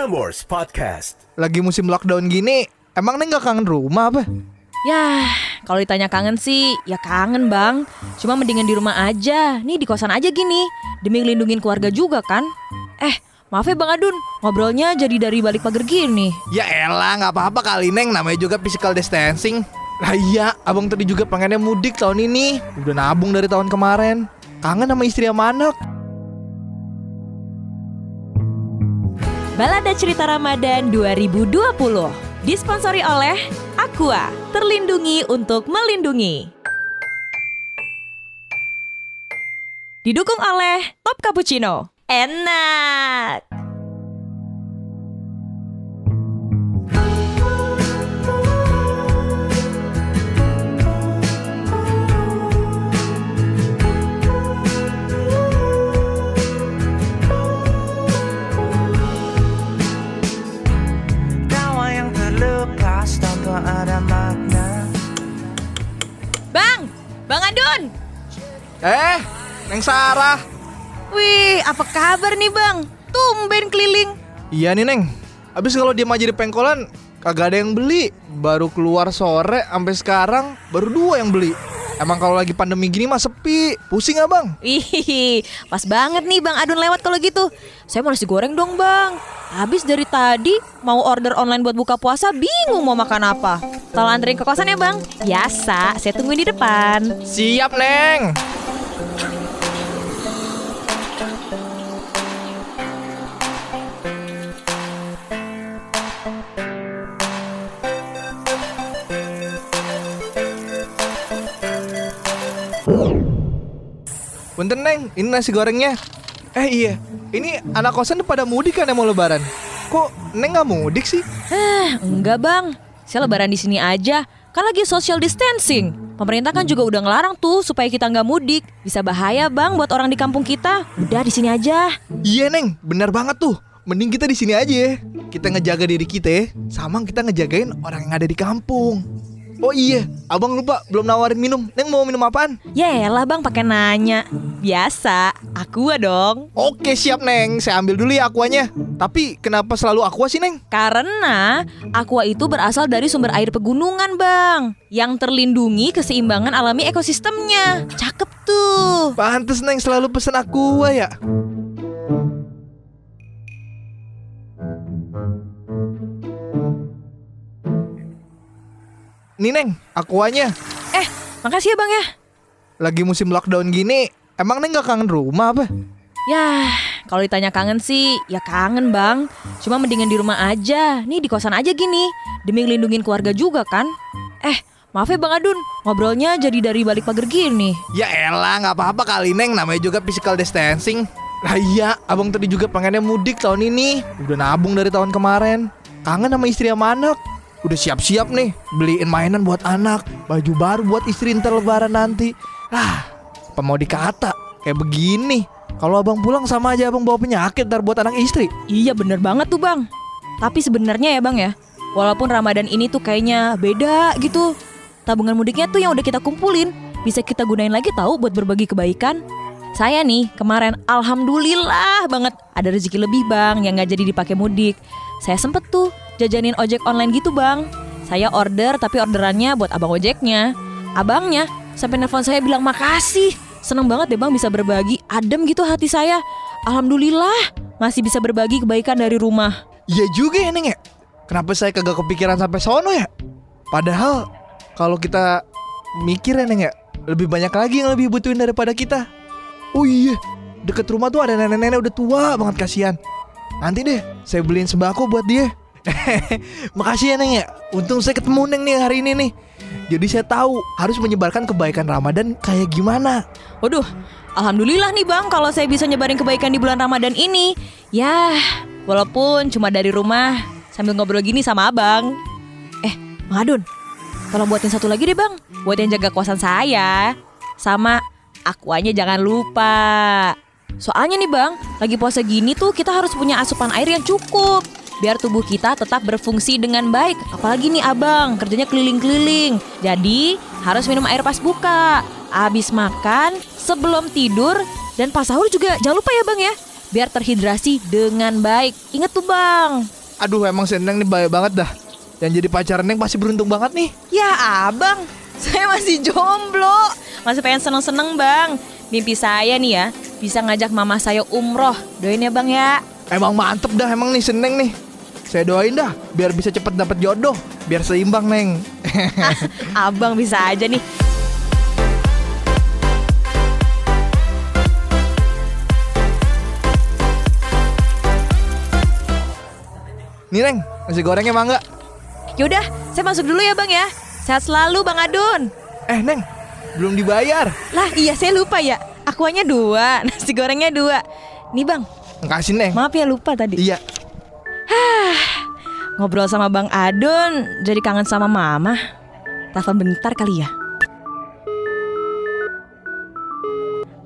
Prambors Podcast. Lagi musim lockdown gini, emang Neng gak kangen rumah apa? Ya, kalau ditanya kangen sih, ya kangen bang. Cuma mendingan di rumah aja. Nih di kosan aja gini, demi ngelindungin keluarga juga kan. Eh, maaf ya bang Adun, ngobrolnya jadi dari balik pagar gini. Ya elah, gak apa-apa kali Neng, namanya juga physical distancing. Lah iya, abang tadi juga pengennya mudik tahun ini. Udah nabung dari tahun kemarin. Kangen sama istri sama anak. Balada Cerita Ramadan 2020 disponsori oleh Aqua, terlindungi untuk melindungi. Didukung oleh Top Cappuccino. Enak. Adun. Eh, Neng Sarah. Wih, apa kabar nih bang? Tumben keliling. Iya nih Neng. Abis kalau dia aja di pengkolan, kagak ada yang beli. Baru keluar sore, sampai sekarang baru dua yang beli. Emang kalau lagi pandemi gini mah sepi. Pusing gak bang? Ih, pas banget nih Bang Adun lewat kalau gitu. Saya mau nasi goreng dong Bang. Habis dari tadi mau order online buat buka puasa bingung mau makan apa. Tolong anterin ke kosan ya Bang. Biasa, saya tungguin di depan. Siap Neng. Punten Neng, ini nasi gorengnya. Eh iya, ini anak kosan pada mudik kan yang mau lebaran. Kok Neng nggak mudik sih? Eh, enggak Bang. Saya lebaran di sini aja. Kan lagi social distancing. Pemerintah kan juga udah ngelarang tuh supaya kita nggak mudik. Bisa bahaya Bang buat orang di kampung kita. Udah di sini aja. Iya Neng, benar banget tuh. Mending kita di sini aja ya. Kita ngejaga diri kita sama kita ngejagain orang yang ada di kampung. Oh iya, abang lupa belum nawarin minum. Neng mau minum apaan? Ya elah Bang pakai nanya. Biasa, aqua dong. Oke siap Neng, saya ambil dulu ya aquanya. Tapi kenapa selalu aqua sih Neng? Karena aqua itu berasal dari sumber air pegunungan, Bang. Yang terlindungi keseimbangan alami ekosistemnya. Cakep tuh. Pantes Neng selalu pesen aqua ya. Nih Neng, aquanya. Eh, makasih ya, Bang ya. Lagi musim lockdown gini, emang Neng gak kangen rumah apa? Ya, kalau ditanya kangen sih, ya kangen, Bang. Cuma mendingan di rumah aja. Nih di kosan aja gini. Demi ngelindungin keluarga juga kan. Eh, maaf ya Bang Adun, ngobrolnya jadi dari balik pagar gini. Ya elah, nggak apa-apa kali Neng, namanya juga physical distancing. Lah iya, abang tadi juga pengennya mudik tahun ini. Udah nabung dari tahun kemarin. Kangen sama istri sama anak. Udah siap-siap nih, beliin mainan buat anak, baju baru buat istri ntar lebaran nanti. Ah, apa mau dikata? Kayak begini. Kalau abang pulang sama aja abang bawa penyakit ntar buat anak istri. Iya bener banget tuh bang Tapi sebenarnya ya bang ya Walaupun Ramadan ini tuh kayaknya beda gitu Tabungan mudiknya tuh yang udah kita kumpulin Bisa kita gunain lagi tahu buat berbagi kebaikan Saya nih kemarin Alhamdulillah banget Ada rezeki lebih bang yang gak jadi dipakai mudik Saya sempet tuh jajanin ojek online gitu bang Saya order tapi orderannya buat abang ojeknya Abangnya sampai nelfon saya bilang makasih Seneng banget deh bang bisa berbagi Adem gitu hati saya Alhamdulillah masih bisa berbagi kebaikan dari rumah. Iya juga ya Neng ya. Kenapa saya kagak kepikiran sampai sono ya? Padahal kalau kita mikir ya Neng ya, lebih banyak lagi yang lebih butuhin daripada kita. Oh iya, deket rumah tuh ada nenek-nenek udah tua banget kasihan. Nanti deh, saya beliin sembako buat dia. Makasih ya Neng ya. Untung saya ketemu Neng nih hari ini nih. Jadi saya tahu harus menyebarkan kebaikan Ramadan kayak gimana. Waduh, alhamdulillah nih Bang kalau saya bisa nyebarin kebaikan di bulan Ramadan ini. Ya, walaupun cuma dari rumah sambil ngobrol gini sama Abang. Eh, Bang Adun, tolong buatin satu lagi deh Bang. Buat yang jaga kosan saya. Sama akuanya jangan lupa. Soalnya nih Bang, lagi puasa gini tuh kita harus punya asupan air yang cukup. Biar tubuh kita tetap berfungsi dengan baik. Apalagi nih abang, kerjanya keliling-keliling. Jadi harus minum air pas buka. Abis makan, sebelum tidur, dan pas sahur juga jangan lupa ya bang ya. biar terhidrasi dengan baik. Ingat tuh bang. Aduh emang si Neng nih baik banget dah. Yang jadi pacar Neng pasti beruntung banget nih. Ya abang, saya masih jomblo. Masih pengen seneng-seneng bang. Mimpi saya nih ya, bisa ngajak mama saya umroh. Doain ya bang ya. Emang mantep dah emang nih si Neng nih. Saya doain dah biar bisa cepet dapet jodoh, biar seimbang Neng. Abang bisa aja nih. nih Neng, nasi gorengnya mangga. Yaudah, saya masuk dulu ya bang ya. Sehat selalu bang Adun. Eh Neng, belum dibayar. Lah iya saya lupa ya. Akuanya dua, nasi gorengnya dua. Nih bang, Makasih Neng. maaf ya lupa tadi. Iya. Ngobrol sama Bang Adun jadi kangen sama Mama. Telepon bentar kali ya.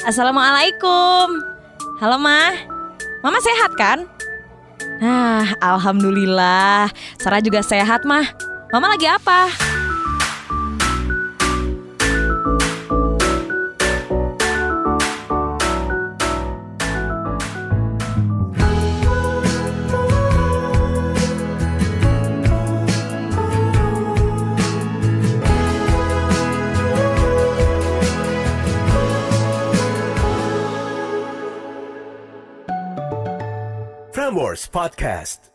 Assalamualaikum. Halo Ma. Mama sehat kan? Nah, alhamdulillah. Sarah juga sehat, Mah. Mama lagi apa? Frameworks Podcast.